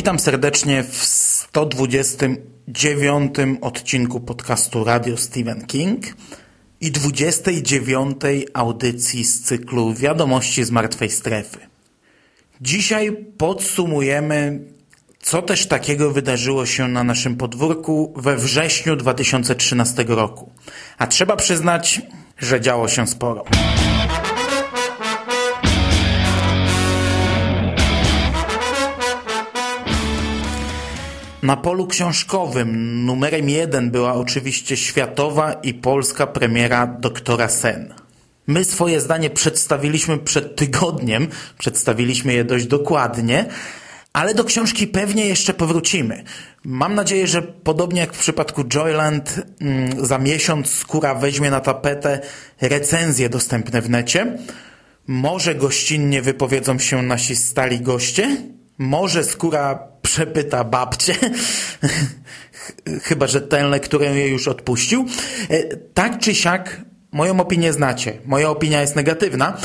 Witam serdecznie w 129 odcinku podcastu Radio Stephen King i 29 audycji z cyklu Wiadomości z Martwej Strefy. Dzisiaj podsumujemy, co też takiego wydarzyło się na naszym podwórku we wrześniu 2013 roku. A trzeba przyznać, że działo się sporo. Na polu książkowym numerem jeden była oczywiście światowa i polska premiera Doktora Sen. My swoje zdanie przedstawiliśmy przed tygodniem, przedstawiliśmy je dość dokładnie, ale do książki pewnie jeszcze powrócimy. Mam nadzieję, że podobnie jak w przypadku Joyland, mm, za miesiąc skóra weźmie na tapetę recenzje dostępne w necie. Może gościnnie wypowiedzą się nasi stali goście, może skóra przepyta babcię, chyba że tę lekturę jej już odpuścił. E, tak czy siak, moją opinię znacie. Moja opinia jest negatywna,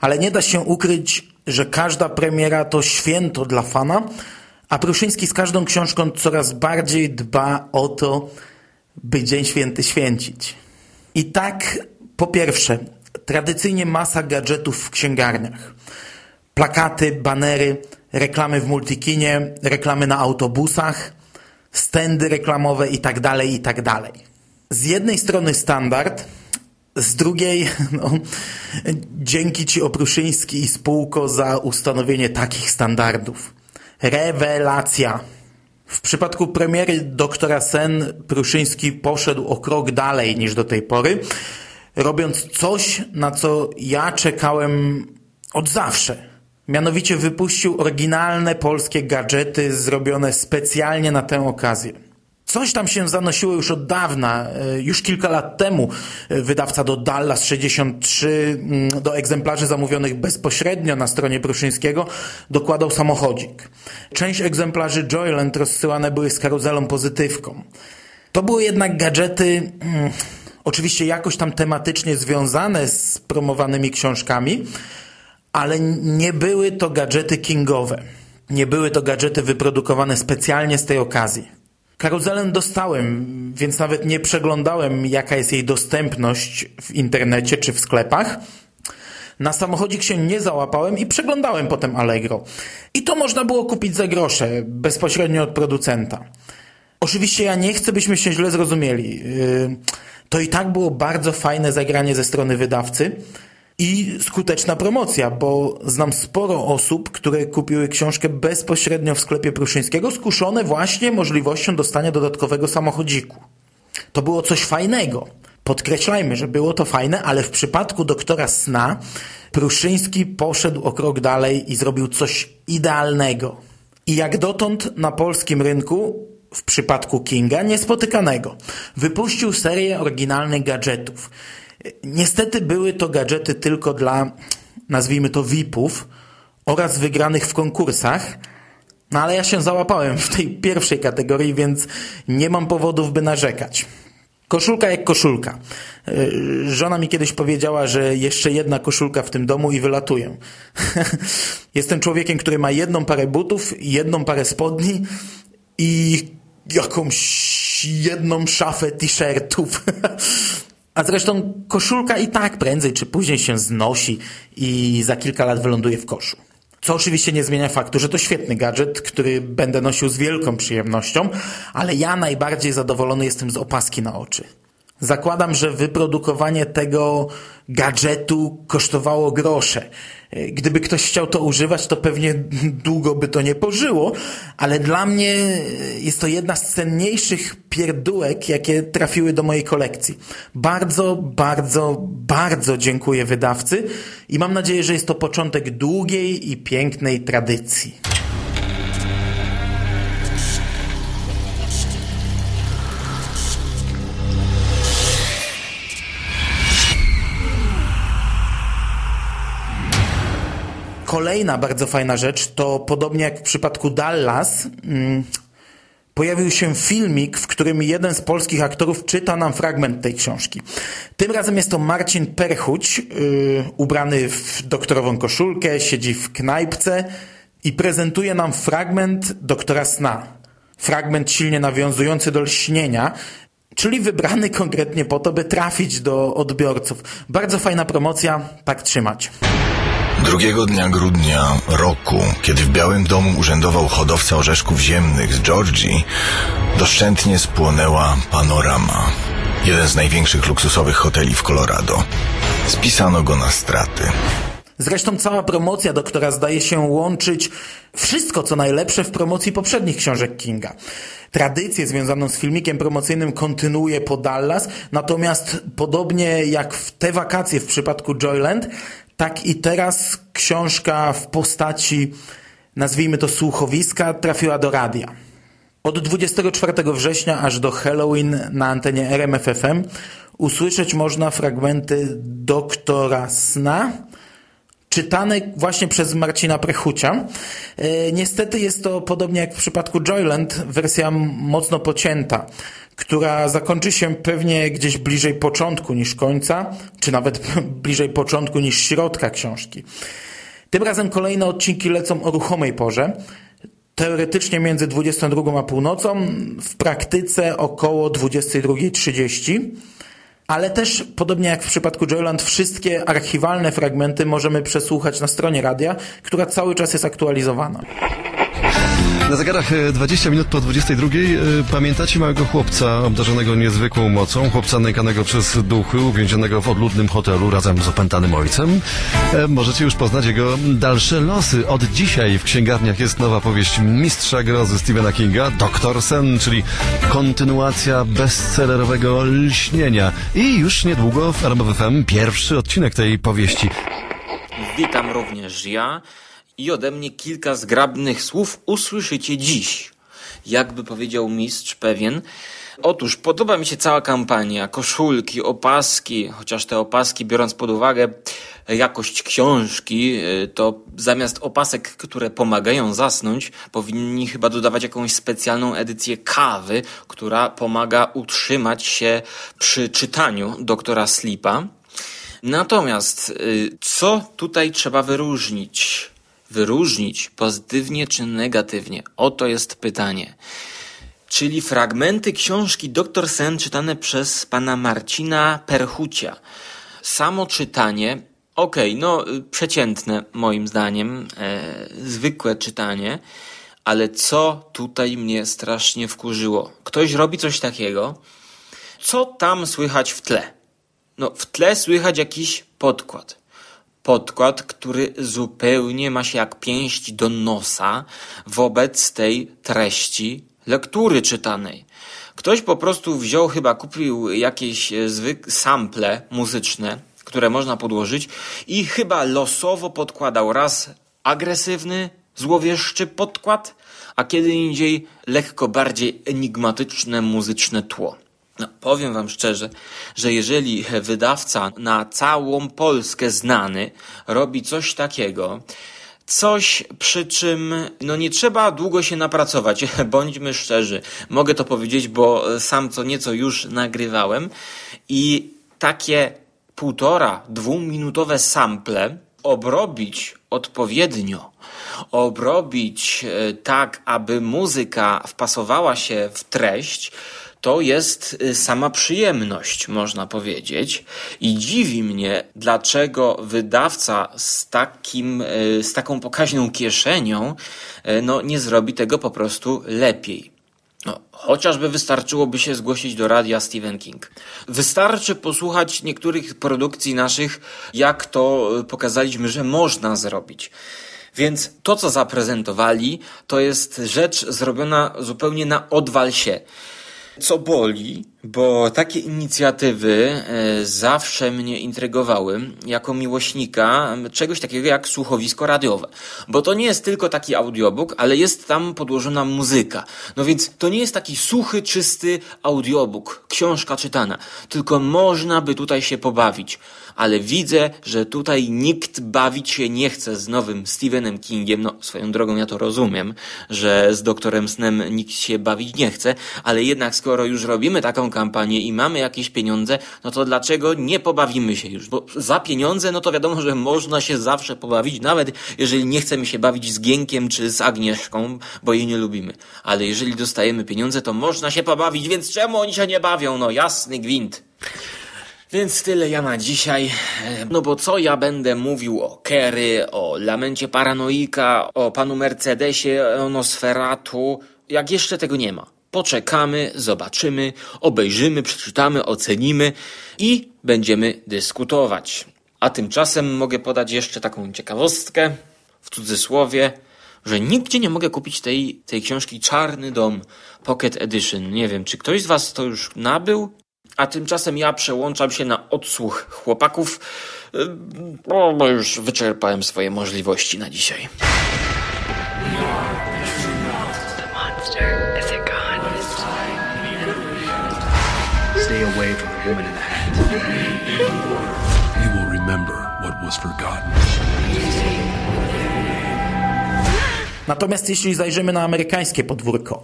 ale nie da się ukryć, że każda premiera to święto dla fana, a Pruszyński z każdą książką coraz bardziej dba o to, by Dzień Święty święcić. I tak, po pierwsze, tradycyjnie masa gadżetów w księgarniach. Plakaty, banery, reklamy w multikinie, reklamy na autobusach, stędy reklamowe itd., tak itd. Tak z jednej strony standard, z drugiej no, dzięki Ci Opruszyński i spółko za ustanowienie takich standardów. Rewelacja! W przypadku premiery Doktora Sen Pruszyński poszedł o krok dalej niż do tej pory, robiąc coś, na co ja czekałem od zawsze – Mianowicie wypuścił oryginalne polskie gadżety zrobione specjalnie na tę okazję. Coś tam się zanosiło już od dawna, e, już kilka lat temu e, wydawca do Dallas 63 mm, do egzemplarzy zamówionych bezpośrednio na stronie Pruszyńskiego dokładał samochodzik. Część egzemplarzy Joyland rozsyłane były z karuzelą pozytywką. To były jednak gadżety mm, oczywiście jakoś tam tematycznie związane z promowanymi książkami, ale nie były to gadżety kingowe. Nie były to gadżety wyprodukowane specjalnie z tej okazji. Karuzelę dostałem, więc nawet nie przeglądałem, jaka jest jej dostępność w internecie czy w sklepach. Na samochodzik się nie załapałem i przeglądałem potem Allegro. I to można było kupić za grosze, bezpośrednio od producenta. Oczywiście ja nie chcę, byśmy się źle zrozumieli. Yy, to i tak było bardzo fajne zagranie ze strony wydawcy i skuteczna promocja, bo znam sporo osób, które kupiły książkę bezpośrednio w sklepie Pruszyńskiego, skuszone właśnie możliwością dostania dodatkowego samochodziku. To było coś fajnego. Podkreślajmy, że było to fajne, ale w przypadku doktora Sna Pruszyński poszedł o krok dalej i zrobił coś idealnego. I jak dotąd na polskim rynku w przypadku Kinga niespotykanego. Wypuścił serię oryginalnych gadżetów. Niestety były to gadżety tylko dla, nazwijmy to VIPów oraz wygranych w konkursach, no ale ja się załapałem w tej pierwszej kategorii, więc nie mam powodów, by narzekać. Koszulka jak koszulka. E, żona mi kiedyś powiedziała, że jeszcze jedna koszulka w tym domu i wylatuję. Jestem człowiekiem, który ma jedną parę butów, jedną parę spodni i jakąś jedną szafę t-shirtów. A zresztą koszulka i tak prędzej czy później się znosi i za kilka lat wyląduje w koszu. Co oczywiście nie zmienia faktu, że to świetny gadżet, który będę nosił z wielką przyjemnością, ale ja najbardziej zadowolony jestem z opaski na oczy. Zakładam, że wyprodukowanie tego gadżetu kosztowało grosze. Gdyby ktoś chciał to używać, to pewnie długo by to nie pożyło, ale dla mnie jest to jedna z cenniejszych pierdółek, jakie trafiły do mojej kolekcji. Bardzo, bardzo, bardzo dziękuję wydawcy i mam nadzieję, że jest to początek długiej i pięknej tradycji. Kolejna bardzo fajna rzecz to podobnie jak w przypadku Dallas, mm, pojawił się filmik, w którym jeden z polskich aktorów czyta nam fragment tej książki. Tym razem jest to Marcin Perchuć, yy, ubrany w doktorową koszulkę, siedzi w knajpce i prezentuje nam fragment doktora sna. Fragment silnie nawiązujący do lśnienia, czyli wybrany konkretnie po to, by trafić do odbiorców. Bardzo fajna promocja, tak trzymać. Drugiego dnia grudnia roku, kiedy w Białym Domu urzędował hodowca orzeszków ziemnych z Georgii, doszczętnie spłonęła Panorama, jeden z największych luksusowych hoteli w Colorado. Spisano go na straty. Zresztą cała promocja doktora zdaje się łączyć wszystko, co najlepsze w promocji poprzednich książek Kinga. Tradycję związaną z filmikiem promocyjnym kontynuuje po Dallas, natomiast podobnie jak w te wakacje w przypadku Joyland, tak i teraz książka w postaci, nazwijmy to słuchowiska, trafiła do radia. Od 24 września aż do Halloween na antenie RMFFM usłyszeć można fragmenty Doktora Sna, czytane właśnie przez Marcina Prechucia. E, niestety jest to, podobnie jak w przypadku Joyland, wersja mocno pocięta która zakończy się pewnie gdzieś bliżej początku niż końca, czy nawet bliżej początku niż środka książki. Tym razem kolejne odcinki lecą o ruchomej porze, teoretycznie między 22 a północą, w praktyce około 22.30. Ale też, podobnie jak w przypadku Joyland, wszystkie archiwalne fragmenty możemy przesłuchać na stronie radia, która cały czas jest aktualizowana. Na zegarach 20 e, minut po 22 e, pamiętacie małego chłopca obdarzonego niezwykłą mocą, chłopca nękanego przez duchy, uwięzionego w odludnym hotelu razem z opętanym ojcem? E, możecie już poznać jego dalsze losy. Od dzisiaj w księgarniach jest nowa powieść mistrza grozy Stephena Kinga, Doktor Sen, czyli kontynuacja bestsellerowego lśnienia. I już niedługo w RMF FM pierwszy odcinek tej powieści. Witam również ja i ode mnie kilka zgrabnych słów usłyszycie dziś. Jakby powiedział mistrz pewien. Otóż podoba mi się cała kampania, koszulki, opaski, chociaż te opaski, biorąc pod uwagę jakość książki, y, to zamiast opasek, które pomagają zasnąć, powinni chyba dodawać jakąś specjalną edycję kawy, która pomaga utrzymać się przy czytaniu doktora Slipa. Natomiast y, co tutaj trzeba wyróżnić? Wyróżnić pozytywnie czy negatywnie? Oto jest pytanie. Czyli fragmenty książki Doktor Sen czytane przez pana Marcina Perchucia. Samo czytanie, okej, okay, no przeciętne moim zdaniem, e, zwykłe czytanie, ale co tutaj mnie strasznie wkurzyło? Ktoś robi coś takiego, co tam słychać w tle? No, w tle słychać jakiś podkład podkład, który zupełnie ma się jak pięść do nosa wobec tej treści lektury czytanej. Ktoś po prostu wziął, chyba kupił jakieś e, zwykłe sample muzyczne, które można podłożyć i chyba losowo podkładał raz agresywny, złowieszczy podkład, a kiedy indziej lekko bardziej enigmatyczne muzyczne tło. No, powiem Wam szczerze, że jeżeli wydawca na całą Polskę znany robi coś takiego, coś przy czym no nie trzeba długo się napracować, bądźmy szczerzy. Mogę to powiedzieć, bo sam co nieco już nagrywałem i takie półtora, dwuminutowe sample obrobić odpowiednio, obrobić e, tak, aby muzyka wpasowała się w treść, to jest y, sama przyjemność, można powiedzieć. I dziwi mnie, dlaczego wydawca z, takim, y, z taką pokaźną kieszenią y, no, nie zrobi tego po prostu lepiej. No, chociażby wystarczyłoby się zgłosić do radia Stephen King. Wystarczy posłuchać niektórych produkcji naszych, jak to pokazaliśmy, że można zrobić. Więc to, co zaprezentowali, to jest rzecz zrobiona zupełnie na odwal się. Co boli, bo takie inicjatywy e, zawsze mnie intrygowały jako miłośnika czegoś takiego jak słuchowisko radiowe. Bo to nie jest tylko taki audiobook, ale jest tam podłożona muzyka. No więc to nie jest taki suchy, czysty audiobook, książka czytana, tylko można by tutaj się pobawić ale widzę, że tutaj nikt bawić się nie chce z nowym Stephenem Kingiem. No, swoją drogą ja to rozumiem, że z doktorem Snem nikt się bawić nie chce, ale jednak skoro już robimy taką kampanię i mamy jakieś pieniądze, no to dlaczego nie pobawimy się już? Bo za pieniądze, no to wiadomo, że można się zawsze pobawić, nawet jeżeli nie chcemy się bawić z Gienkiem czy z Agnieszką, bo jej nie lubimy. Ale jeżeli dostajemy pieniądze, to można się pobawić, więc czemu oni się nie bawią? No jasny gwint. Więc tyle ja na dzisiaj. No bo co ja będę mówił o Kerry, o Lamencie Paranoika, o panu Mercedesie, o Nosferatu, jak jeszcze tego nie ma. Poczekamy, zobaczymy, obejrzymy, przeczytamy, ocenimy i będziemy dyskutować. A tymczasem mogę podać jeszcze taką ciekawostkę, w cudzysłowie, że nigdzie nie mogę kupić tej, tej książki Czarny Dom Pocket Edition. Nie wiem, czy ktoś z Was to już nabył? A tymczasem ja przełączam się na odsłuch chłopaków, bo już wyczerpałem swoje możliwości na dzisiaj. What was forgotten. Natomiast jeśli zajrzymy na amerykańskie podwórko,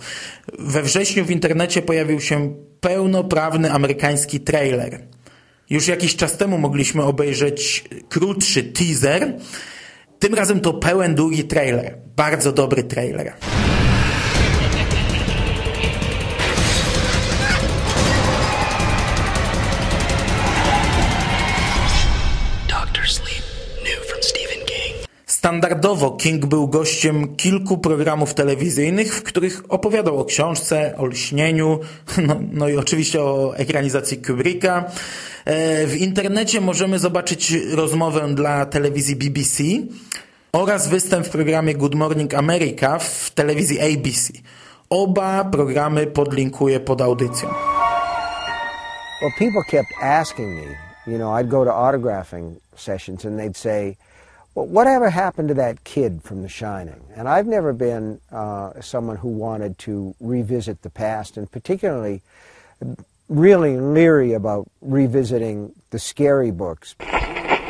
we wrześniu w internecie pojawił się pełnoprawny amerykański trailer. Już jakiś czas temu mogliśmy obejrzeć krótszy teaser. Tym razem to pełen długi trailer. Bardzo dobry trailer. Standardowo King był gościem kilku programów telewizyjnych, w których opowiadał o książce, o lśnieniu, no, no i oczywiście o ekranizacji Kubricka. E, w internecie możemy zobaczyć rozmowę dla telewizji BBC oraz występ w programie Good Morning America w telewizji ABC. Oba programy podlinkuję pod audycją. Well, people kept asking me, you know, I'd go to autographing sessions and they'd say, well, whatever happened to that kid from The Shining? And I've never been uh, someone who wanted to revisit the past, and particularly really leery about revisiting the scary books.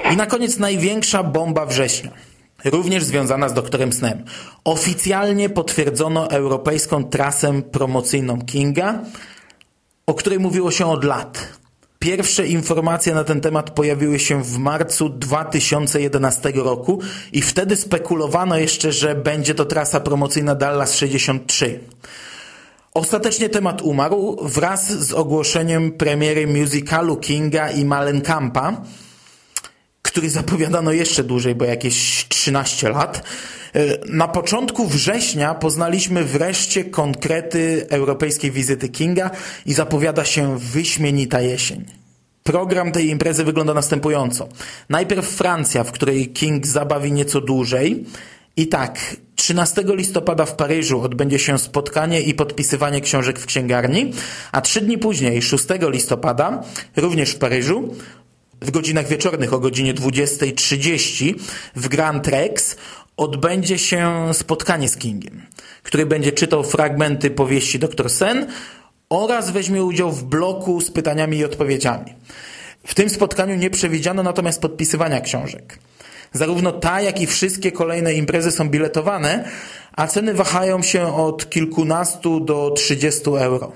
I na koniec największa bomba września. Również związana z doktorem Snem. Oficjalnie potwierdzono europejską trasę promocyjną Kinga, o której mówiło się od lat. Pierwsze informacje na ten temat pojawiły się w marcu 2011 roku i wtedy spekulowano jeszcze, że będzie to trasa promocyjna Dallas 63. Ostatecznie temat umarł wraz z ogłoszeniem premiery musicalu Kinga i Malenkampa, który zapowiadano jeszcze dłużej, bo jakieś 13 lat. Na początku września poznaliśmy wreszcie konkrety europejskiej wizyty Kinga i zapowiada się wyśmienita jesień. Program tej imprezy wygląda następująco. Najpierw Francja, w której King zabawi nieco dłużej. I tak, 13 listopada w Paryżu odbędzie się spotkanie i podpisywanie książek w księgarni, a trzy dni później, 6 listopada, również w Paryżu, w godzinach wieczornych o godzinie 20.30 w Grand Rex odbędzie się spotkanie z Kingiem, który będzie czytał fragmenty powieści Dr. Sen oraz weźmie udział w bloku z pytaniami i odpowiedziami. W tym spotkaniu nie przewidziano natomiast podpisywania książek. Zarówno ta, jak i wszystkie kolejne imprezy są biletowane, a ceny wahają się od kilkunastu do 30 euro.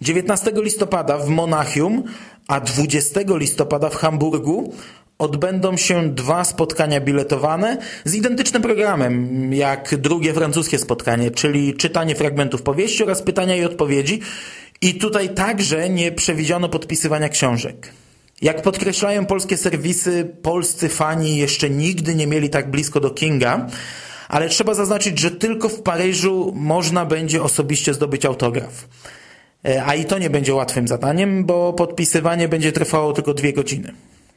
19 listopada w Monachium, a 20 listopada w Hamburgu odbędą się dwa spotkania biletowane z identycznym programem jak drugie francuskie spotkanie, czyli czytanie fragmentów powieści oraz pytania i odpowiedzi. I tutaj także nie przewidziano podpisywania książek. Jak podkreślają polskie serwisy, polscy fani jeszcze nigdy nie mieli tak blisko do Kinga, ale trzeba zaznaczyć, że tylko w Paryżu można będzie osobiście zdobyć autograf. E, a i to nie będzie łatwym zadaniem, bo podpisywanie będzie trwało tylko dwie godziny.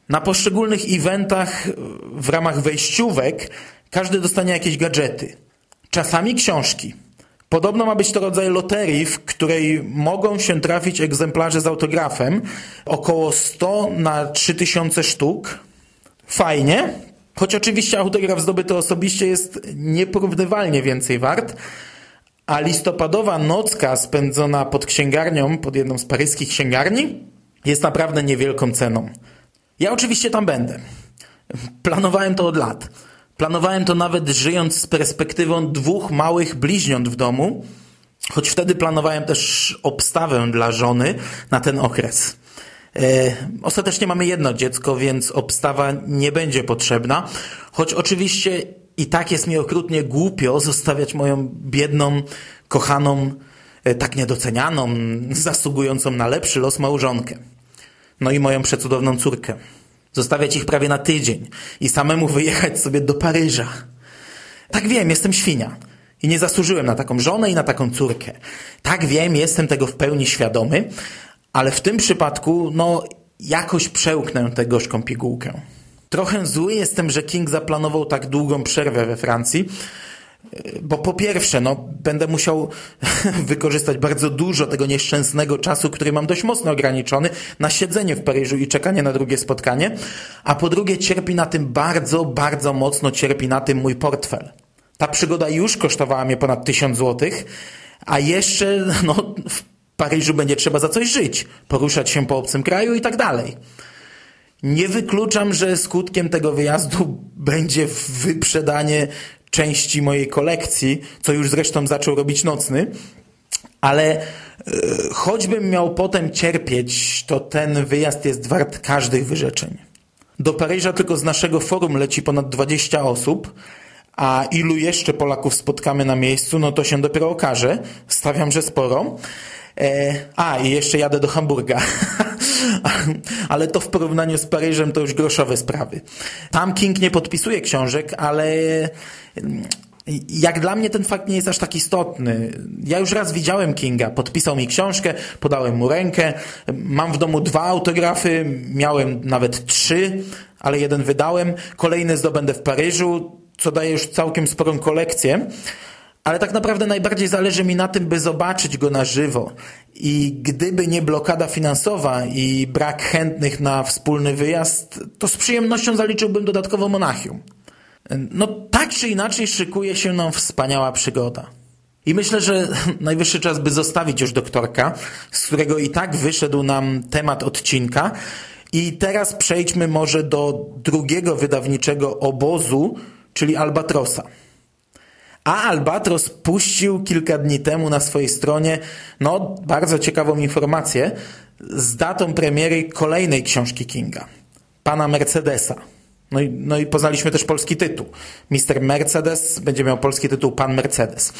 Na poszczególnych eventach w ramach wejściówek każdy dostanie jakieś gadżety. Czasami książki. Podobno ma być to rodzaj loterii, w której mogą się trafić egzemplarze z autografem. Około 100 na 3000 sztuk. Fajnie, choć oczywiście autograf zdobyty osobiście jest nieporównywalnie więcej wart, a listopadowa nocka spędzona pod księgarnią, pod jedną z paryskich księgarni, jest naprawdę niewielką ceną. Ja oczywiście tam będę. Planowałem to od lat. Planowałem to nawet żyjąc z perspektywą dwóch małych bliźniąt w domu, choć wtedy planowałem też obstawę dla żony na ten okres. E, ostatecznie mamy jedno dziecko, więc obstawa nie będzie potrzebna, choć oczywiście i tak jest mi okrutnie głupio zostawiać moją biedną, kochaną, e, tak niedocenianą, zasługującą na lepszy los małżonkę. No i moją przecudowną córkę. Zostawiać ich prawie na tydzień i samemu wyjechać sobie do Paryża. Tak wiem, jestem świnia. I nie zasłużyłem na taką żonę i na taką córkę. Tak wiem, jestem tego w pełni świadomy, ale w tym przypadku, no, jakoś przełknę tę gorzką pigułkę. Trochę zły jestem, że King zaplanował tak długą przerwę we Francji, bo po pierwsze, no, będę musiał wykorzystać bardzo dużo tego nieszczęsnego czasu, który mam dość mocno ograniczony, na siedzenie w Paryżu i czekanie na drugie spotkanie, a po drugie cierpi na tym bardzo, bardzo mocno cierpi na tym mój portfel. Ta przygoda już kosztowała mnie ponad tysiąc złotych, a jeszcze, no, w Paryżu będzie trzeba za coś żyć, poruszać się po obcym kraju i tak dalej. Nie wykluczam, że skutkiem tego wyjazdu będzie wyprzedanie części mojej kolekcji, co już zresztą zaczął robić nocny, ale e, choćbym miał potem cierpieć, to ten wyjazd jest wart każdych wyrzeczeń. Do Paryża tylko z naszego forum leci ponad 20 osób, a ilu jeszcze Polaków spotkamy na miejscu, no to się dopiero okaże. Stawiam, że sporo. E, a, i jeszcze jadę do Hamburga. ale to w porównaniu z Paryżem to już groszowe sprawy. Tam King nie podpisuje książek, ale mm, jak dla mnie ten fakt nie jest aż tak istotny. Ja już raz widziałem Kinga, podpisał mi książkę, podałem mu rękę, mam w domu dwa autografy, miałem nawet trzy, ale jeden wydałem, kolejny zdobędę w Paryżu, co daje już całkiem sporą kolekcję ale tak naprawdę najbardziej zależy mi na tym, by zobaczyć go na żywo. I gdyby nie blokada finansowa i brak chętnych na wspólny wyjazd, to z przyjemnością zaliczyłbym dodatkowo Monachium. No tak czy inaczej szykuje się nam wspaniała przygoda. I myślę, że najwyższy czas, by zostawić już doktorka, z którego i tak wyszedł nam temat odcinka. I teraz przejdźmy może do drugiego wydawniczego obozu, czyli Albatrosa. A Albatros puścił kilka dni temu na swojej stronie no, bardzo ciekawą informację z datą premiery kolejnej książki Kinga, pana Mercedesa. No i, no i poznaliśmy też polski tytuł. Mister Mercedes będzie miał polski tytuł Pan Mercedes.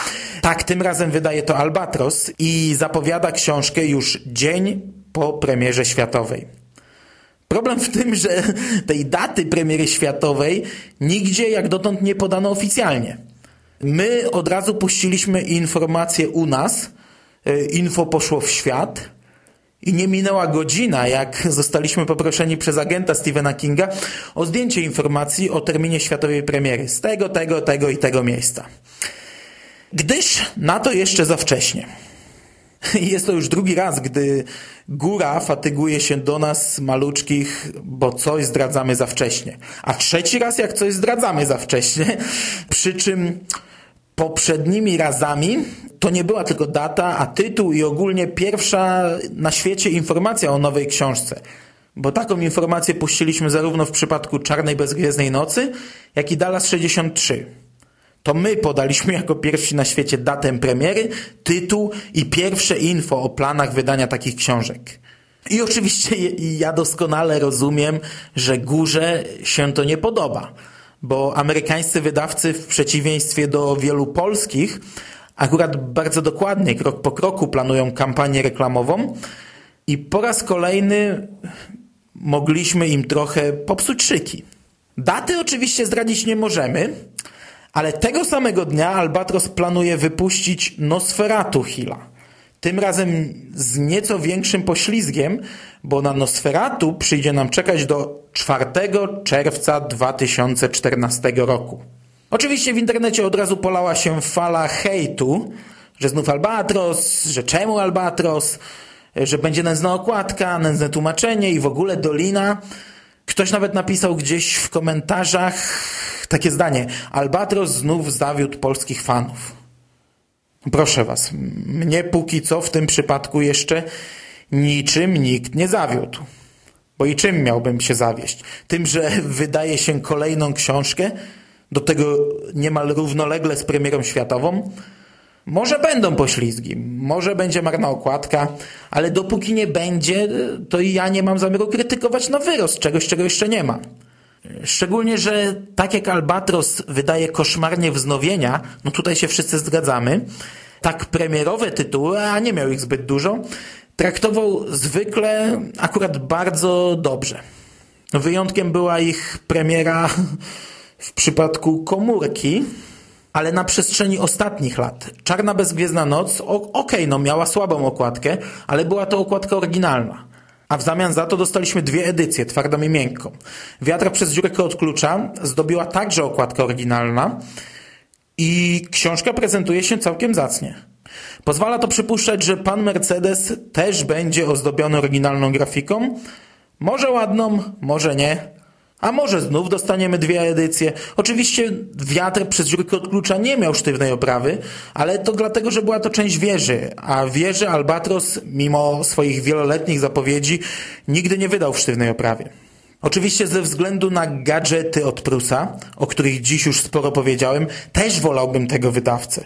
Tak, tym razem wydaje to Albatros i zapowiada książkę już dzień po premierze światowej. Problem w tym, że tej daty premiery światowej nigdzie jak dotąd nie podano oficjalnie. My od razu puściliśmy informację u nas, e, info poszło w świat i nie minęła godzina, jak zostaliśmy poproszeni przez agenta Stephena Kinga o zdjęcie informacji o terminie światowej premiery z tego, tego, tego i tego miejsca. Gdyż na to jeszcze za wcześnie. Jest to już drugi raz, gdy góra fatyguje się do nas, maluczkich, bo coś zdradzamy za wcześnie. A trzeci raz, jak coś zdradzamy za wcześnie. Przy czym poprzednimi razami to nie była tylko data, a tytuł i ogólnie pierwsza na świecie informacja o nowej książce. Bo taką informację puściliśmy zarówno w przypadku Czarnej Bezgwiezdnej Nocy, jak i Dallas 63. To my podaliśmy jako pierwsi na świecie datę premiery, tytuł i pierwsze info o planach wydania takich książek. I oczywiście ja doskonale rozumiem, że górze się to nie podoba bo amerykańscy wydawcy w przeciwieństwie do wielu polskich akurat bardzo dokładnie, krok po kroku planują kampanię reklamową i po raz kolejny mogliśmy im trochę popsuć szyki. Daty oczywiście zdradzić nie możemy, Ale tego samego dnia Albatros planuje wypuścić Nosferatu Hilla. Tym razem z nieco większym poślizgiem, bo na Nosferatu przyjdzie nam czekać do 4 czerwca 2014 roku. Oczywiście w internecie od razu polała się fala hejtu, że znów Albatros, że czemu Albatros, że będzie nędzna okładka, nędzne tłumaczenie i w ogóle Dolina. Ktoś nawet napisał gdzieś w komentarzach takie zdanie. Albatros znów zawiódł polskich fanów. Proszę was, mnie póki co w tym przypadku jeszcze niczym nikt nie zawiódł. Bo i czym miałbym się zawieść? Tym, że wydaje się kolejną książkę, do tego niemal równolegle z premierą światową? Może będą poślizgi, może będzie marna okładka, ale dopóki nie będzie, to ja nie mam zamiaru krytykować na wyrost czegoś, czego jeszcze nie ma. Szczególnie, że tak jak Albatros wydaje koszmarnie wznowienia, no tutaj się wszyscy zgadzamy, tak premierowe tytuły, a nie miał ich zbyt dużo, traktował zwykle akurat bardzo dobrze. Wyjątkiem była ich premiera w przypadku komórki, ale na przestrzeni ostatnich lat. Czarna bezgwiezdna noc, okej, okay, no miała słabą okładkę, ale była to okładka oryginalna. A w zamian za to dostaliśmy dwie edycje, twardą i miękką. Wiatra przez dziurkę od klucza zdobiła także okładka oryginalna i książka prezentuje się całkiem zacnie. Pozwala to przypuszczać, że pan Mercedes też będzie ozdobiony oryginalną grafiką. Może ładną, może nie, a może znów dostaniemy dwie edycje. Oczywiście wiatr przez dziurkę od klucza nie miał sztywnej oprawy, ale to dlatego, że była to część wieży, a wieży Albatros, mimo swoich wieloletnich zapowiedzi, nigdy nie wydał w sztywnej oprawie. Oczywiście ze względu na gadżety od Prusa, o których dziś już sporo powiedziałem, też wolałbym tego wydawcę.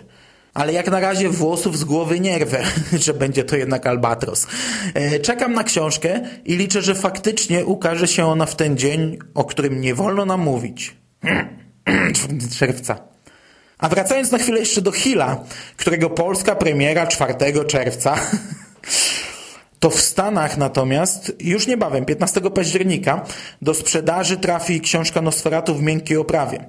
Ale jak na razie włosów z głowy nie rwę, że będzie to jednak Albatros. E, czekam na książkę i liczę, że faktycznie ukaże się ona w ten dzień, o którym nie wolno nam mówić. czerwca. A wracając na chwilę jeszcze do Hilla, którego polska premiera 4 czerwca, to w Stanach natomiast już niebawem, 15 października, do sprzedaży trafi książka Nosferatu w miękkiej oprawie.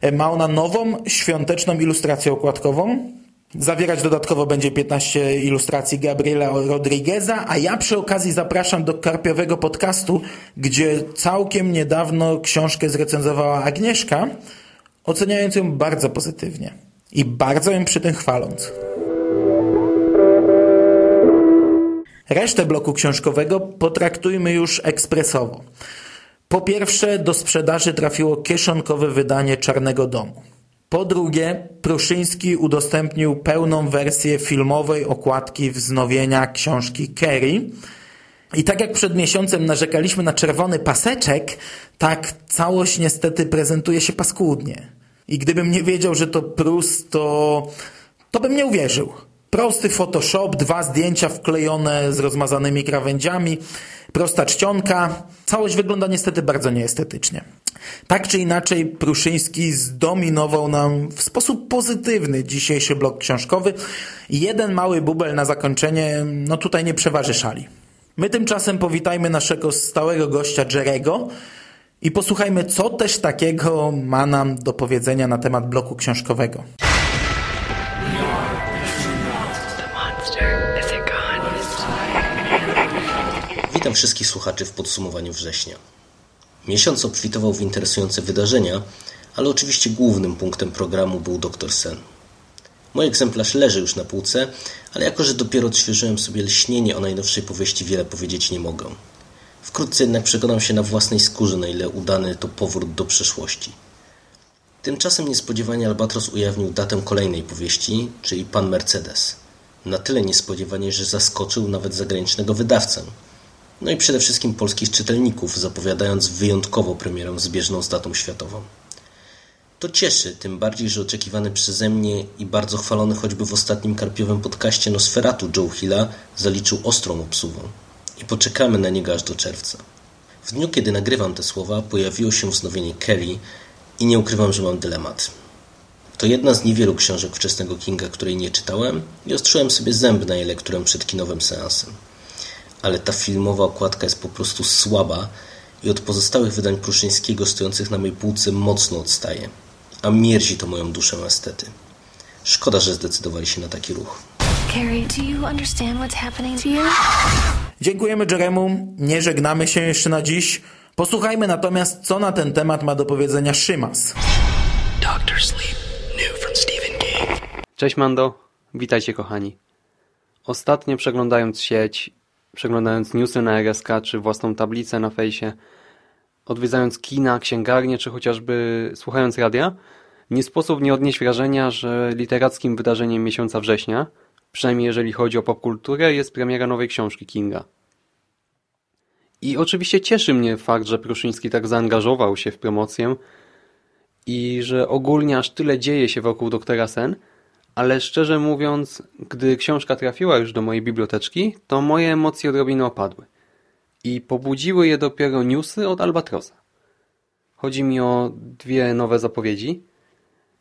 E, ma ona nową, świąteczną ilustrację okładkową, Zawierać dodatkowo będzie 15 ilustracji Gabriela Rodrigueza, a ja przy okazji zapraszam do Karpiowego Podcastu, gdzie całkiem niedawno książkę zrecenzowała Agnieszka, oceniając ją bardzo pozytywnie i bardzo ją przy tym chwaląc. Resztę bloku książkowego potraktujmy już ekspresowo. Po pierwsze, do sprzedaży trafiło kieszonkowe wydanie Czarnego Domu. Po drugie, Pruszyński udostępnił pełną wersję filmowej okładki wznowienia książki Kerry. I tak jak przed miesiącem narzekaliśmy na czerwony paseczek, tak całość niestety prezentuje się paskudnie. I gdybym nie wiedział, że to Prus, to, to bym nie uwierzył. Prosty Photoshop, dwa zdjęcia wklejone z rozmazanymi krawędziami, prosta czcionka. Całość wygląda niestety bardzo nieestetycznie. Tak czy inaczej, Pruszyński zdominował nam w sposób pozytywny dzisiejszy blok książkowy. Jeden mały bubel na zakończenie, no tutaj nie przeważy szali. My tymczasem powitajmy naszego stałego gościa Jerego i posłuchajmy, co też takiego ma nam do powiedzenia na temat bloku książkowego. Wszystkich słuchaczy w podsumowaniu września. Miesiąc obfitował w interesujące wydarzenia, ale oczywiście głównym punktem programu był Dr. Sen. Mój egzemplarz leży już na półce, ale jako, że dopiero odświeżyłem sobie lśnienie o najnowszej powieści, wiele powiedzieć nie mogę. Wkrótce jednak przekonam się na własnej skórze, na ile udany to powrót do przeszłości. Tymczasem niespodziewanie Albatros ujawnił datę kolejnej powieści, czyli Pan Mercedes. Na tyle niespodziewanie, że zaskoczył nawet zagranicznego wydawcę – no i przede wszystkim polskich czytelników, zapowiadając wyjątkowo premierę zbieżną z datą światową. To cieszy, tym bardziej, że oczekiwany przeze mnie i bardzo chwalony choćby w ostatnim karpiowym podcaście Nosferatu Joe Hilla zaliczył ostrą obsługę. I poczekamy na niego aż do czerwca. W dniu, kiedy nagrywam te słowa, pojawiło się wznowienie Kelly i nie ukrywam, że mam dylemat. To jedna z niewielu książek wczesnego Kinga, której nie czytałem i ostrzyłem sobie zęb na jej lekturę przed kinowym seansem ale ta filmowa okładka jest po prostu słaba i od pozostałych wydań Pruszyńskiego stojących na mojej półce mocno odstaje. a mierzi to moją duszę estety. Szkoda, że zdecydowali się na taki ruch. Carrie, do you understand what's happening to you? Dziękujemy Jeremu, nie żegnamy się jeszcze na dziś. Posłuchajmy natomiast, co na ten temat ma do powiedzenia Szymas. Doctor Sleep, new from Stephen King. Cześć Mando, witajcie kochani. Ostatnio przeglądając sieć, przeglądając newsy na RSK czy własną tablicę na fejsie, odwiedzając kina, księgarnie czy chociażby słuchając radia, nie sposób nie odnieść wrażenia, że literackim wydarzeniem miesiąca września, przynajmniej jeżeli chodzi o popkulturę, jest premiera nowej książki Kinga. I oczywiście cieszy mnie fakt, że Pruszyński tak zaangażował się w promocję i że ogólnie aż tyle dzieje się wokół doktora Sen, ale szczerze mówiąc, gdy książka trafiła już do mojej biblioteczki, to moje emocje odrobinę opadły. I pobudziły je dopiero newsy od Albatrosa. Chodzi mi o dwie nowe zapowiedzi.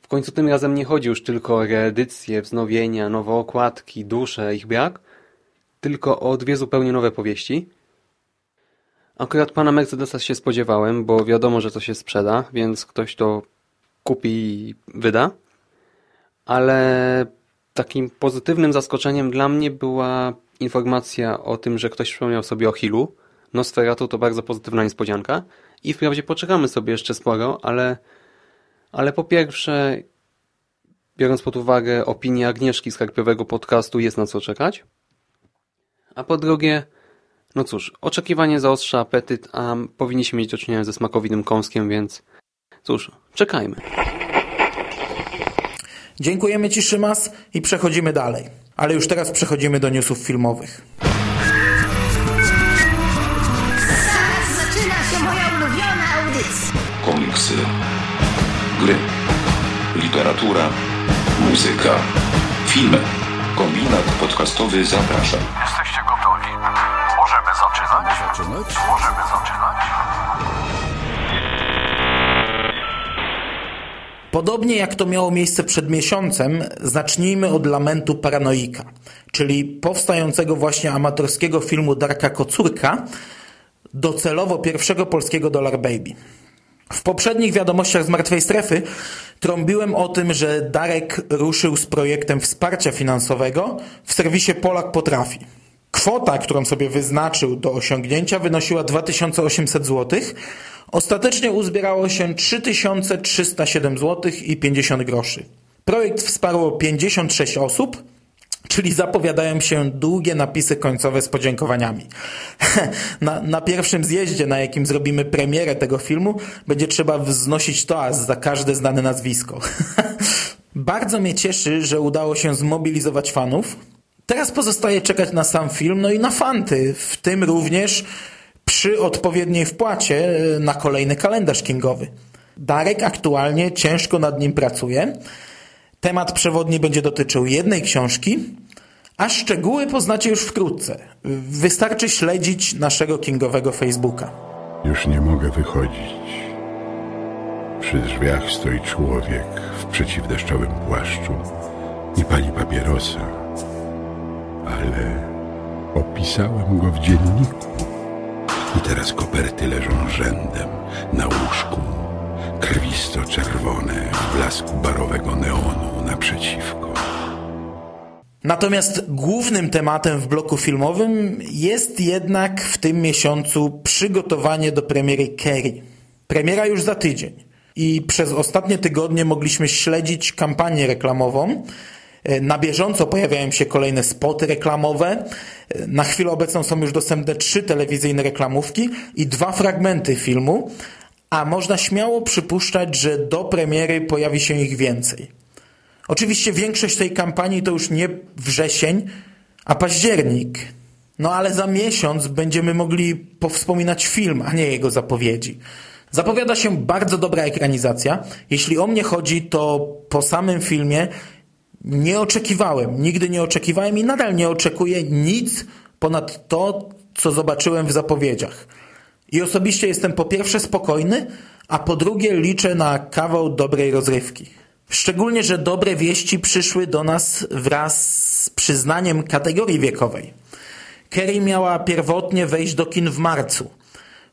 W końcu tym razem nie chodzi już tylko o reedycje, wznowienia, nowe okładki, dusze, ich brak, tylko o dwie zupełnie nowe powieści – Akurat pana Mercedesa się spodziewałem, bo wiadomo, że to się sprzeda, więc ktoś to kupi i wyda. Ale takim pozytywnym zaskoczeniem dla mnie była informacja o tym, że ktoś przypomniał sobie o Hillu. Nosferatu to bardzo pozytywna niespodzianka i wprawdzie poczekamy sobie jeszcze sporo, ale, ale po pierwsze, biorąc pod uwagę opinię Agnieszki z Karpiowego podcastu, jest na co czekać. A po drugie, no cóż, oczekiwanie zaostrza apetyt, a powinniśmy mieć do czynienia ze smakowitym kąskiem, więc cóż, czekajmy. Dziękujemy Ci, Szymas, i przechodzimy dalej. Ale już teraz przechodzimy do newsów filmowych. Zaraz zaczyna się moja ulubiona audycja. Komiksy, gry, literatura, muzyka, filmy. Kombinat podcastowy zaprasza. Jesteście gotowi? Możemy zaczynać? zaczynać? Możemy zaczynać. Podobnie jak to miało miejsce przed miesiącem, zacznijmy od lamentu Paranoika, czyli powstającego właśnie amatorskiego filmu Darka Kocurka, docelowo pierwszego polskiego Dollar Baby. W poprzednich wiadomościach z Martwej Strefy trąbiłem o tym, że Darek ruszył z projektem wsparcia finansowego w serwisie Polak Potrafi. Kwota, którą sobie wyznaczył do osiągnięcia wynosiła 2800 zł. Ostatecznie uzbierało się 3307 zł i 50 groszy. Projekt wsparło 56 osób, czyli zapowiadają się długie napisy końcowe z podziękowaniami. Na, na, pierwszym zjeździe, na jakim zrobimy premierę tego filmu, będzie trzeba wznosić toast za każde znane nazwisko. Bardzo mnie cieszy, że udało się zmobilizować fanów, Teraz pozostaje czekać na sam film, no i na fanty, w tym również przy odpowiedniej wpłacie e, na kolejny kalendarz kingowy. Darek aktualnie ciężko nad nim pracuje. Temat przewodni będzie dotyczył jednej książki, a szczegóły poznacie już wkrótce. Wystarczy śledzić naszego kingowego Facebooka. Już nie mogę wychodzić. Przy drzwiach stoi człowiek w przeciwdeszczowym płaszczu i pali papierosa ale opisałem go w dzienniku. I teraz koperty leżą rzędem na łóżku, krwisto-czerwone w blasku barowego neonu naprzeciwko. Natomiast głównym tematem w bloku filmowym jest jednak w tym miesiącu przygotowanie do premiery Kerry. Premiera już za tydzień. I przez ostatnie tygodnie mogliśmy śledzić kampanię reklamową, na bieżąco pojawiają się kolejne spoty reklamowe. E, na chwilę obecną są już dostępne trzy telewizyjne reklamówki i dwa fragmenty filmu, a można śmiało przypuszczać, że do premiery pojawi się ich więcej. Oczywiście większość tej kampanii to już nie wrzesień, a październik. No ale za miesiąc będziemy mogli powspominać film, a nie jego zapowiedzi. Zapowiada się bardzo dobra ekranizacja. Jeśli o mnie chodzi, to po samym filmie nie oczekiwałem, nigdy nie oczekiwałem i nadal nie oczekuję nic ponad to, co zobaczyłem w zapowiedziach. I osobiście jestem po pierwsze spokojny, a po drugie liczę na kawał dobrej rozrywki. Szczególnie, że dobre wieści przyszły do nas wraz z przyznaniem kategorii wiekowej. Kerry miała pierwotnie wejść do kin w marcu.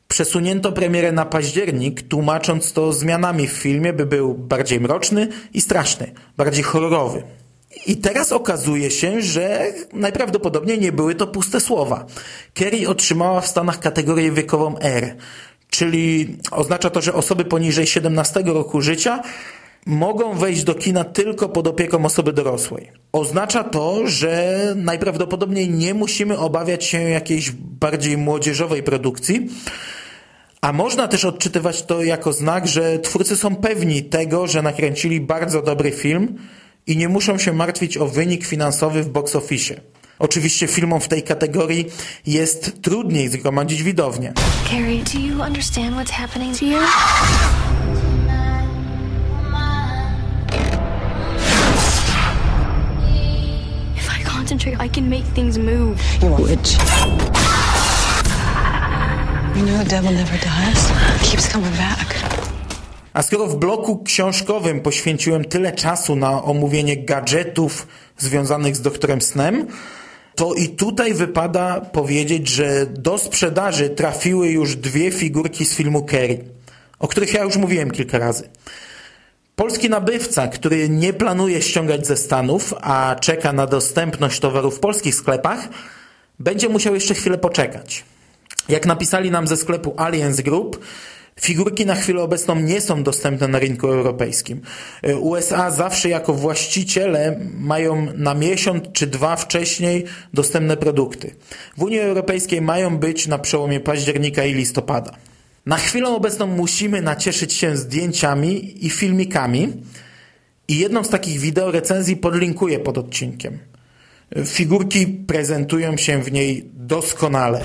Przesunięto premierę na październik, tłumacząc to zmianami w filmie, by był bardziej mroczny i straszny, bardziej horrorowy. I teraz okazuje się, że najprawdopodobniej nie były to puste słowa. Kerry otrzymała w Stanach kategorię wiekową R, czyli oznacza to, że osoby poniżej 17 roku życia mogą wejść do kina tylko pod opieką osoby dorosłej. Oznacza to, że najprawdopodobniej nie musimy obawiać się jakiejś bardziej młodzieżowej produkcji, a można też odczytywać to jako znak, że twórcy są pewni tego, że nakręcili bardzo dobry film i nie muszą się martwić o wynik finansowy w box office. Oczywiście filmom w tej kategorii jest trudniej zgromadzić widownię. Carrie, do you understand what's happening to you? If I concentrate, I can make things move. You a witch. You know the devil never dies. He keeps coming back. A skoro w bloku książkowym poświęciłem tyle czasu na omówienie gadżetów związanych z doktorem Snem, to i tutaj wypada powiedzieć, że do sprzedaży trafiły już dwie figurki z filmu Kerry, o których ja już mówiłem kilka razy. Polski nabywca, który nie planuje ściągać ze Stanów, a czeka na dostępność towaru w polskich sklepach, będzie musiał jeszcze chwilę poczekać. Jak napisali nam ze sklepu Alliance Group, Figurki na chwilę obecną nie są dostępne na rynku europejskim. USA zawsze jako właściciele mają na miesiąc czy dwa wcześniej dostępne produkty. W Unii Europejskiej mają być na przełomie października i listopada. Na chwilę obecną musimy nacieszyć się zdjęciami i filmikami i jedną z takich wideo recenzji podlinkuję pod odcinkiem. Figurki prezentują się w niej doskonale.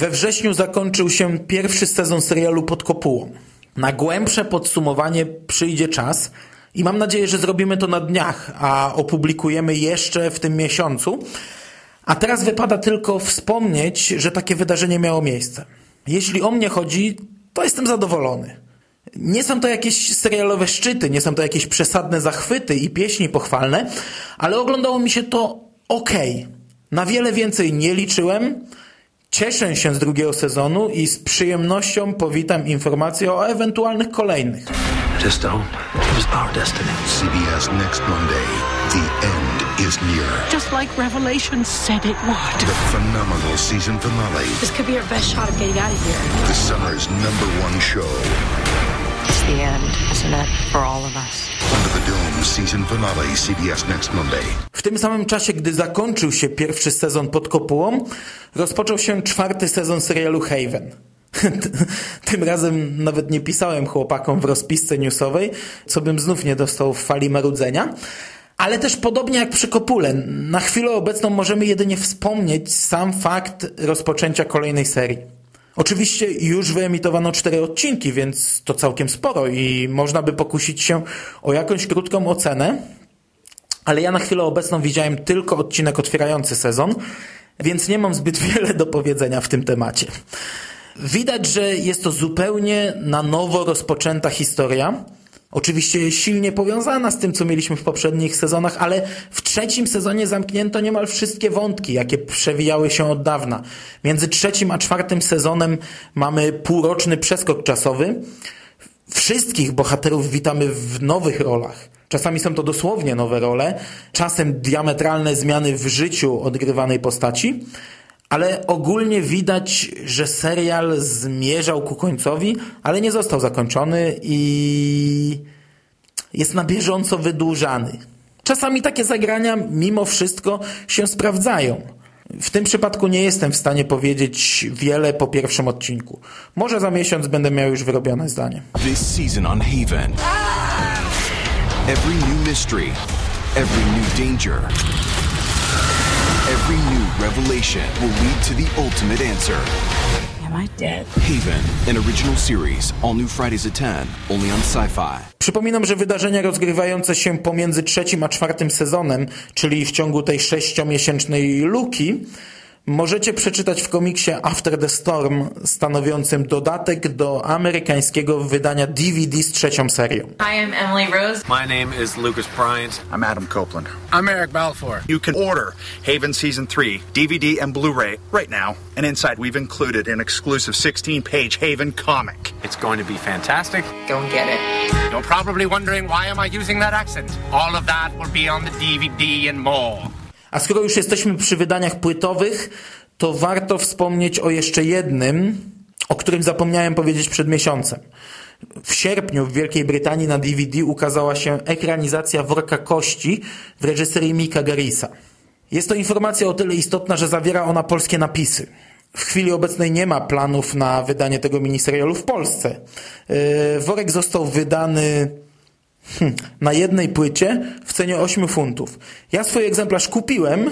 We wrześniu zakończył się pierwszy sezon serialu Pod kopułą. Na głębsze podsumowanie przyjdzie czas i mam nadzieję, że zrobimy to na dniach, a opublikujemy jeszcze w tym miesiącu. A teraz wypada tylko wspomnieć, że takie wydarzenie miało miejsce. Jeśli o mnie chodzi, to jestem zadowolony. Nie są to jakieś serialowe szczyty, nie są to jakieś przesadne zachwyty i pieśni pochwalne, ale oglądało mi się to ok. Na wiele więcej nie liczyłem. Cieszę się z drugiego sezonu i z przyjemnością powitam informacje o ewentualnych kolejnych. Just don't. It was our destiny. CBS next Monday. The end is near. Just like Revelation said it would. The phenomenal season finale. This could be our best shot of getting out of here. The summer's number one show. The end, isn't it? For all of us. Under the Dome season finale. CBS next Monday. W tym samym czasie, gdy zakończył się pierwszy sezon pod kopułą, rozpoczął się czwarty sezon serialu Haven. Tym razem nawet nie pisałem chłopakom w rozpisce newsowej, co bym znów nie dostał w fali marudzenia. Ale też podobnie jak przy Kopule, na chwilę obecną możemy jedynie wspomnieć sam fakt rozpoczęcia kolejnej serii. Oczywiście już wyemitowano cztery odcinki, więc to całkiem sporo i można by pokusić się o jakąś krótką ocenę, ale ja na chwilę obecną widziałem tylko odcinek otwierający sezon, więc nie mam zbyt wiele do powiedzenia w tym temacie. Widać, że jest to zupełnie na nowo rozpoczęta historia. Oczywiście silnie powiązana z tym, co mieliśmy w poprzednich sezonach, ale w trzecim sezonie zamknięto niemal wszystkie wątki, jakie przewijały się od dawna. Między trzecim a czwartym sezonem mamy półroczny przeskok czasowy. Wszystkich bohaterów witamy w nowych rolach. Czasami są to dosłownie nowe role, czasem diametralne zmiany w życiu odgrywanej postaci, ale ogólnie widać, że serial zmierzał ku końcowi, ale nie został zakończony i jest na bieżąco wydłużany. Czasami takie zagrania mimo wszystko się sprawdzają. W tym przypadku nie jestem w stanie powiedzieć wiele po pierwszym odcinku. Może za miesiąc będę miał już wyrobione zdanie. This season on Haven. Every new mystery, every new danger, every new revelation will lead to the ultimate answer. Am I dead? Haven, an original series, all new Fridays at 10, only on Sci-Fi. Przypominam, że wydarzenia rozgrywające się pomiędzy trzecim a czwartym sezonem, czyli w ciągu tej sześciomiesięcznej luki, możecie przeczytać w komiksie After the Storm, stanowiącym dodatek do amerykańskiego wydania DVD z trzecią serią. Hi, I'm Emily Rose. My name is Lucas Bryant. I'm Adam Copeland. I'm Eric Balfour. You can order Haven Season 3, DVD and Blu-ray right now. And inside we've included an exclusive 16-page Haven comic. It's going to be fantastic. Go and get it. You're probably wondering why am I using that accent? All of that will be on the DVD and more. A skoro już jesteśmy przy wydaniach płytowych, to warto wspomnieć o jeszcze jednym, o którym zapomniałem powiedzieć przed miesiącem. W sierpniu w Wielkiej Brytanii na DVD ukazała się ekranizacja Worka Kości w reżyserii Mika Garisa. Jest to informacja o tyle istotna, że zawiera ona polskie napisy. W chwili obecnej nie ma planów na wydanie tego miniserialu w Polsce. Yy, worek został wydany Hmm, na jednej płycie w cenie 8 funtów. Ja swój egzemplarz kupiłem.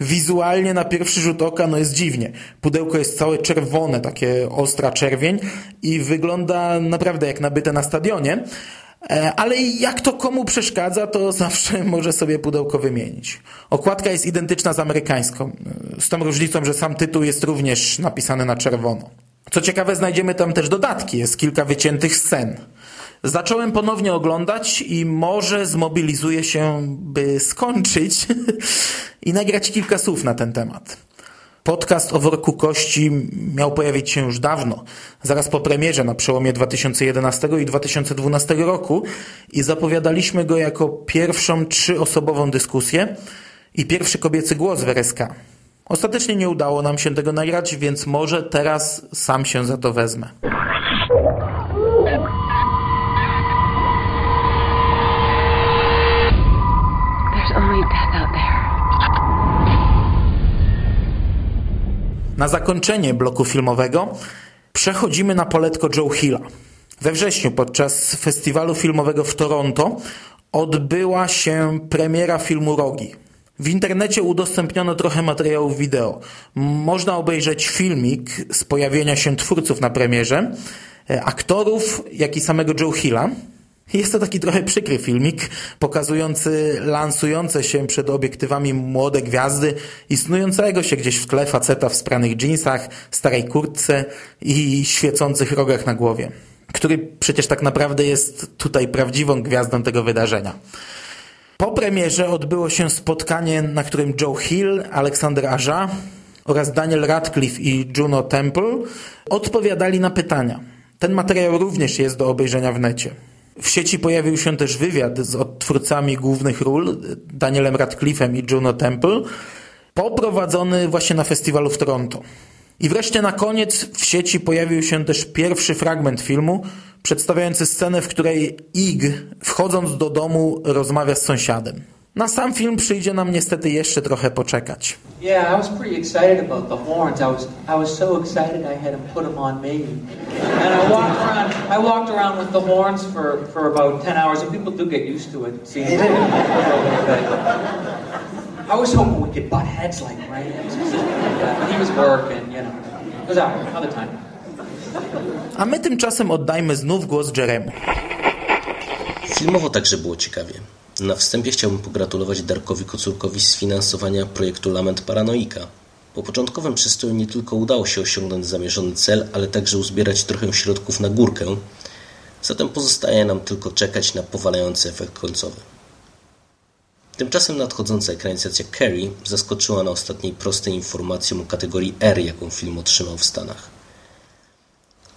Wizualnie na pierwszy rzut oka no jest dziwnie. Pudełko jest całe czerwone, takie ostra czerwień i wygląda naprawdę jak nabyte na stadionie. E, ale jak to komu przeszkadza, to zawsze może sobie pudełko wymienić. Okładka jest identyczna z amerykańską, e, z tą różnicą, że sam tytuł jest również napisany na czerwono. Co ciekawe, znajdziemy tam też dodatki, jest kilka wyciętych scen. Zacząłem ponownie oglądać i może zmobilizuję się, by skończyć i nagrać kilka słów na ten temat. Podcast o worku kości miał pojawić się już dawno, zaraz po premierze na przełomie 2011 i 2012 roku i zapowiadaliśmy go jako pierwszą trzyosobową dyskusję i pierwszy kobiecy głos w RSK. Ostatecznie nie udało nam się tego nagrać, więc może teraz sam się za to wezmę. Na zakończenie bloku filmowego przechodzimy na poletko Joe Hilla. We wrześniu podczas festiwalu filmowego w Toronto odbyła się premiera filmu Rogi. W internecie udostępniono trochę materiałów wideo. Można obejrzeć filmik z pojawienia się twórców na premierze, aktorów, jak i samego Joe Hilla. Jest to taki trochę przykry filmik, pokazujący lansujące się przed obiektywami młode gwiazdy i snującego się gdzieś w tle faceta w spranych dżinsach, starej kurtce i świecących rogach na głowie, który przecież tak naprawdę jest tutaj prawdziwą gwiazdą tego wydarzenia. Po premierze odbyło się spotkanie, na którym Joe Hill, Alexander Aja oraz Daniel Radcliffe i Juno Temple odpowiadali na pytania. Ten materiał również jest do obejrzenia w necie. W sieci pojawił się też wywiad z odtwórcami głównych ról, Danielem Radcliffe'em i Juno Temple, poprowadzony właśnie na festiwalu w Toronto. I wreszcie na koniec w sieci pojawił się też pierwszy fragment filmu, przedstawiający scenę, w której Ig, wchodząc do domu, rozmawia z sąsiadem. Na sam film przyjdzie nam niestety jeszcze trochę poczekać. Yeah, I was pretty excited about the horns. I was I was so excited I had them put them on me. And I walked around I walked around with the horns for, for about 10 hours and people do get used to it. See, I was hoping we could butt heads like right. He was working, you know. It was all right, another time. A my tymczasem oddajmy znów głos Jeremu. Filmowo także było ciekawie. Na wstępie chciałbym pogratulować Darkowi Kocurkowi sfinansowania projektu Lament Paranoika. Po początkowym przystoju nie tylko udało się osiągnąć zamierzony cel, ale także uzbierać trochę środków na górkę, zatem pozostaje nam tylko czekać na powalający efekt końcowy. Tymczasem nadchodząca ekranizacja Carrie zaskoczyła na ostatniej prostej informacją o kategorii R, jaką film otrzymał w Stanach.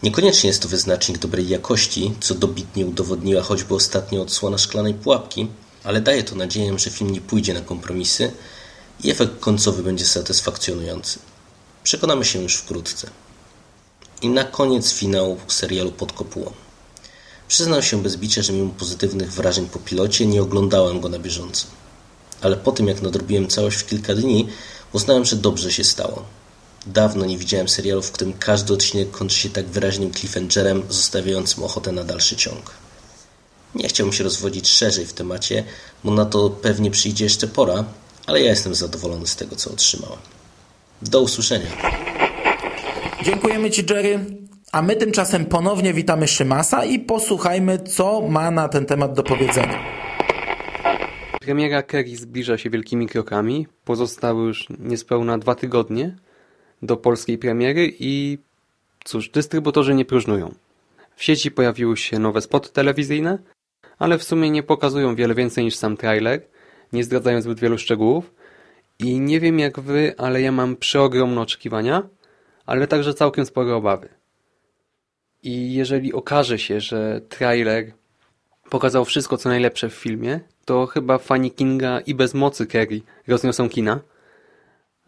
Niekoniecznie jest to wyznacznik dobrej jakości, co dobitnie udowodniła choćby ostatnia odsłona Szklanej Pułapki, ale daje to nadzieję, że film nie pójdzie na kompromisy i efekt końcowy będzie satysfakcjonujący. Przekonamy się już wkrótce. I na koniec finał serialu Pod kopułą. Przyznam się bez bicia, że mimo pozytywnych wrażeń po pilocie nie oglądałem go na bieżąco. Ale po tym jak nadrobiłem całość w kilka dni, uznałem, że dobrze się stało. Dawno nie widziałem serialu, w którym każdy odcinek kończy się tak wyraźnym cliffhangerem, zostawiającym ochotę na dalszy ciąg. Nie chciałbym się rozwodzić szerzej w temacie, bo na to pewnie przyjdzie jeszcze pora, ale ja jestem zadowolony z tego, co otrzymałem. Do usłyszenia. Dziękujemy Ci, Jerry. A my tymczasem ponownie witamy Szymasa i posłuchajmy, co ma na ten temat do powiedzenia. Premiera Kerry zbliża się wielkimi krokami. Pozostały już niespełna dwa tygodnie. do polskiej premiery i cóż, dystrybutorzy nie próżnują. W sieci pojawiły się nowe spoty telewizyjne, ale w sumie nie pokazują wiele więcej niż sam trailer, nie zdradzają zbyt wielu szczegółów i nie wiem jak wy, ale ja mam przeogromne oczekiwania, ale także całkiem spore obawy. I jeżeli okaże się, że trailer pokazał wszystko co najlepsze w filmie, to chyba fani Kinga i bez mocy Kerry rozniosą kina.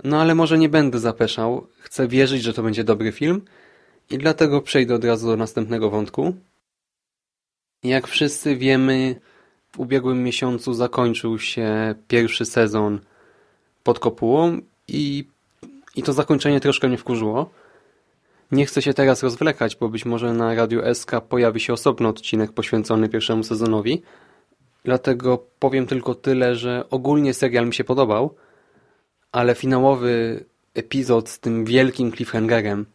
No ale może nie będę zapeszał, chcę wierzyć, że to będzie dobry film i dlatego przejdę od razu do następnego wątku. Jak wszyscy wiemy, w ubiegłym miesiącu zakończył się pierwszy sezon pod kopułą i, i to zakończenie troszkę mnie wkurzyło. Nie chcę się teraz rozwlekać, bo być może na Radio SK pojawi się osobny odcinek poświęcony pierwszemu sezonowi. Dlatego powiem tylko tyle, że ogólnie serial mi się podobał, ale finałowy epizod z tym wielkim cliffhangerem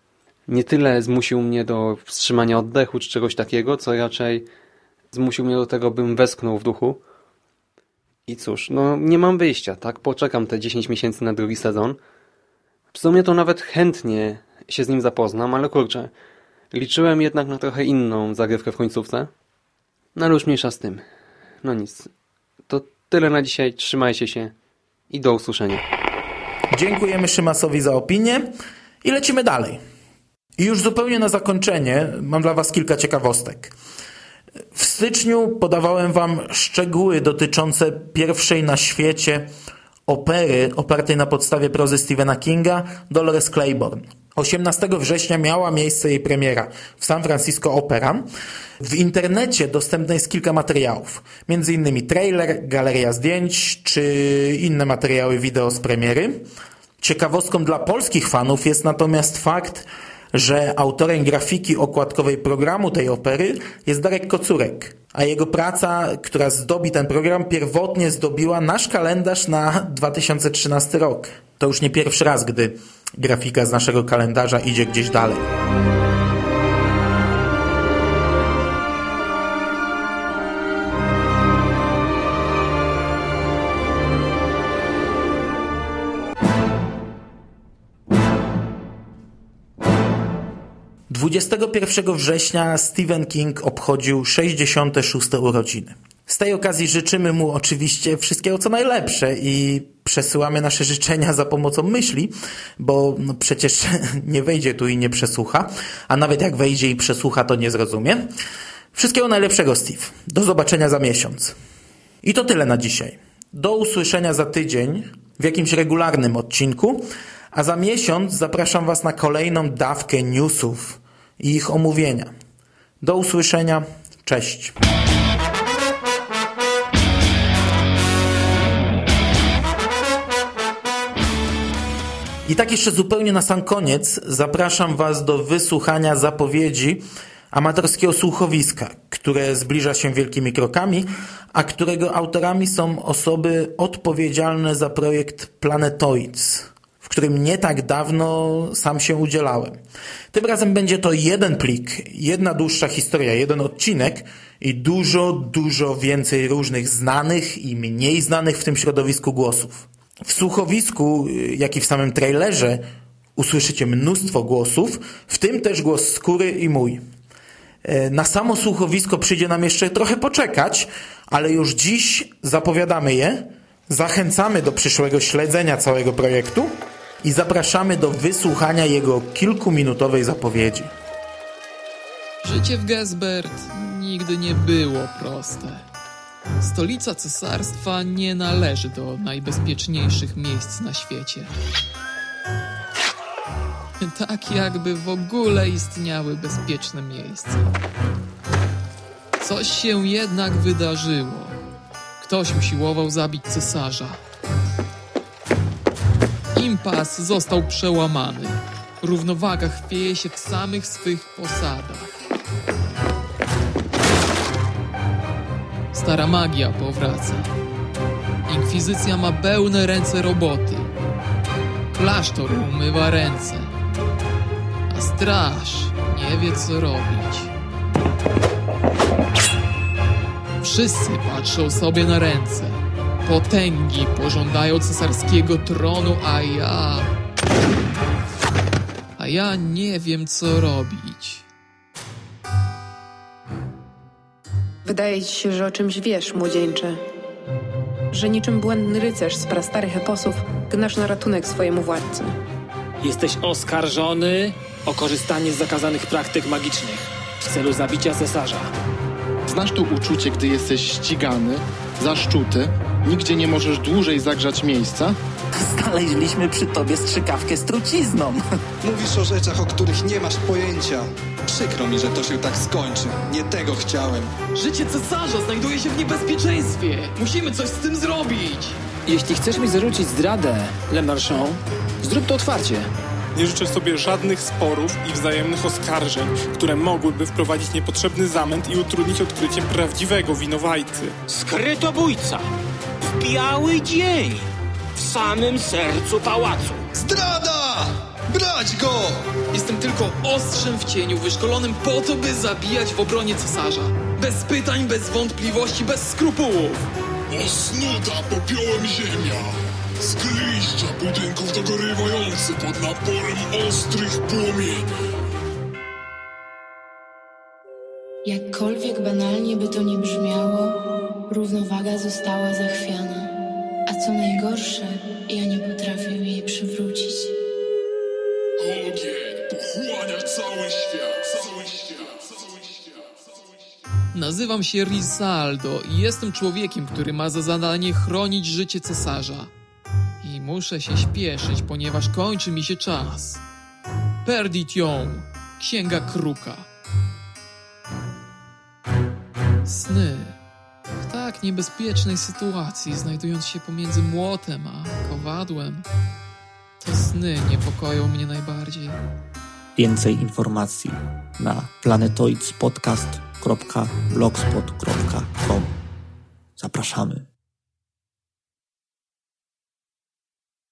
nie tyle zmusił mnie do wstrzymania oddechu czy czegoś takiego, co raczej zmusił mnie do tego, bym westchnął w duchu. I cóż, no nie mam wyjścia, tak? Poczekam te 10 miesięcy na drugi sezon. W sumie to nawet chętnie się z nim zapoznam, ale kurczę, liczyłem jednak na trochę inną zagrywkę w końcówce. No ale już mniejsza z tym. No nic. To tyle na dzisiaj, trzymajcie się i do usłyszenia. Dziękujemy Szymasowi za opinię i lecimy dalej. I już zupełnie na zakończenie mam dla Was kilka ciekawostek. W styczniu podawałem Wam szczegóły dotyczące pierwszej na świecie opery opartej na podstawie prozy Stephena Kinga Dolores Claiborne. 18 września miała miejsce jej premiera w San Francisco Opera. W internecie dostępne jest kilka materiałów, innymi trailer, galeria zdjęć czy inne materiały wideo z premiery. Ciekawostką dla polskich fanów jest natomiast fakt, że autorem grafiki okładkowej programu tej opery jest Darek Kocurek, a jego praca, która zdobi ten program, pierwotnie zdobiła nasz kalendarz na 2013 rok. To już nie pierwszy raz, gdy grafika z naszego kalendarza idzie gdzieś dalej. 21 września Stephen King obchodził 66. urodziny. Z tej okazji życzymy mu oczywiście wszystkiego co najlepsze i przesyłamy nasze życzenia za pomocą myśli, bo no przecież nie wejdzie tu i nie przesłucha, a nawet jak wejdzie i przesłucha, to nie zrozumie. Wszystkiego najlepszego, Steve. Do zobaczenia za miesiąc. I to tyle na dzisiaj. Do usłyszenia za tydzień w jakimś regularnym odcinku, a za miesiąc zapraszam Was na kolejną dawkę newsów i ich omówienia. Do usłyszenia. Cześć. I tak jeszcze zupełnie na sam koniec zapraszam Was do wysłuchania zapowiedzi amatorskiego słuchowiska, które zbliża się wielkimi krokami, a którego autorami są osoby odpowiedzialne za projekt Planetoids którym nie tak dawno sam się udzielałem. Tym razem będzie to jeden plik, jedna dłuższa historia, jeden odcinek i dużo, dużo więcej różnych znanych i mniej znanych w tym środowisku głosów. W słuchowisku, jak i w samym trailerze usłyszycie mnóstwo głosów, w tym też głos skóry i mój. E, na samo słuchowisko przyjdzie nam jeszcze trochę poczekać, ale już dziś zapowiadamy je, zachęcamy do przyszłego śledzenia całego projektu i zapraszamy do wysłuchania jego kilkuminutowej zapowiedzi. Życie w Gesbert nigdy nie było proste. Stolica cesarstwa nie należy do najbezpieczniejszych miejsc na świecie. Tak jakby w ogóle istniały bezpieczne miejsca. Coś się jednak wydarzyło. Ktoś usiłował zabić cesarza. Impas został przełamany. Równowaga chwieje się w samych swych posadach. Stara magia powraca. Inkwizycja ma pełne ręce roboty. Klasztor umywa ręce. A straż nie wie co robić. Wszyscy patrzą sobie na ręce. Potęgi pożądają cesarskiego tronu, a ja a ja nie wiem co robić. Wydaje ci się, że o czymś wiesz, młodzieńcze. Że niczym błędny rycerz z prastarych eposów gnasz na ratunek swojemu władcy. Jesteś oskarżony o korzystanie z zakazanych praktyk magicznych w celu zabicia cesarza. Znasz to uczucie, gdy jesteś ścigany, zaszczuty, nigdzie nie możesz dłużej zagrzać miejsca? Znaleźliśmy przy tobie strzykawkę z trucizną. Mówisz o rzeczach, o których nie masz pojęcia. Przykro mi, że to się tak skończy. Nie tego chciałem. Życie cesarza znajduje się w niebezpieczeństwie. Musimy coś z tym zrobić. Jeśli chcesz mi zarzucić zdradę, Le Marchand, zrób to otwarcie. Nie życzę sobie żadnych sporów i wzajemnych oskarżeń, które mogłyby wprowadzić niepotrzebny zamęt i utrudnić odkrycie prawdziwego winowajcy. Skrytobójca! W biały dzień! W samym sercu pałacu! Zdrada! Brać go! Jestem tylko ostrzem w cieniu, wyszkolonym po to, by zabijać w obronie cesarza. Bez pytań, bez wątpliwości, bez skrupułów. Osnuta popiołem ziemia! Z gliszcza budynków dogorywający pod naporem ostrych płomieni. Jakkolwiek banalnie by to nie brzmiało, równowaga została zachwiana. A co najgorsze, ja nie potrafię jej przywrócić. Ogień pochłania cały świat, cały świat, cały świat. Nazywam się Rizaldo i jestem człowiekiem, który ma za zadanie chronić życie cesarza. I muszę się śpieszyć, ponieważ kończy mi się czas. Perdition, księga kruka. Sny. W tak niebezpiecznej sytuacji, znajdując się pomiędzy młotem a kowadłem, to sny niepokoją mnie najbardziej. Więcej informacji na planetoidspodcast.blogspot.com Zapraszamy.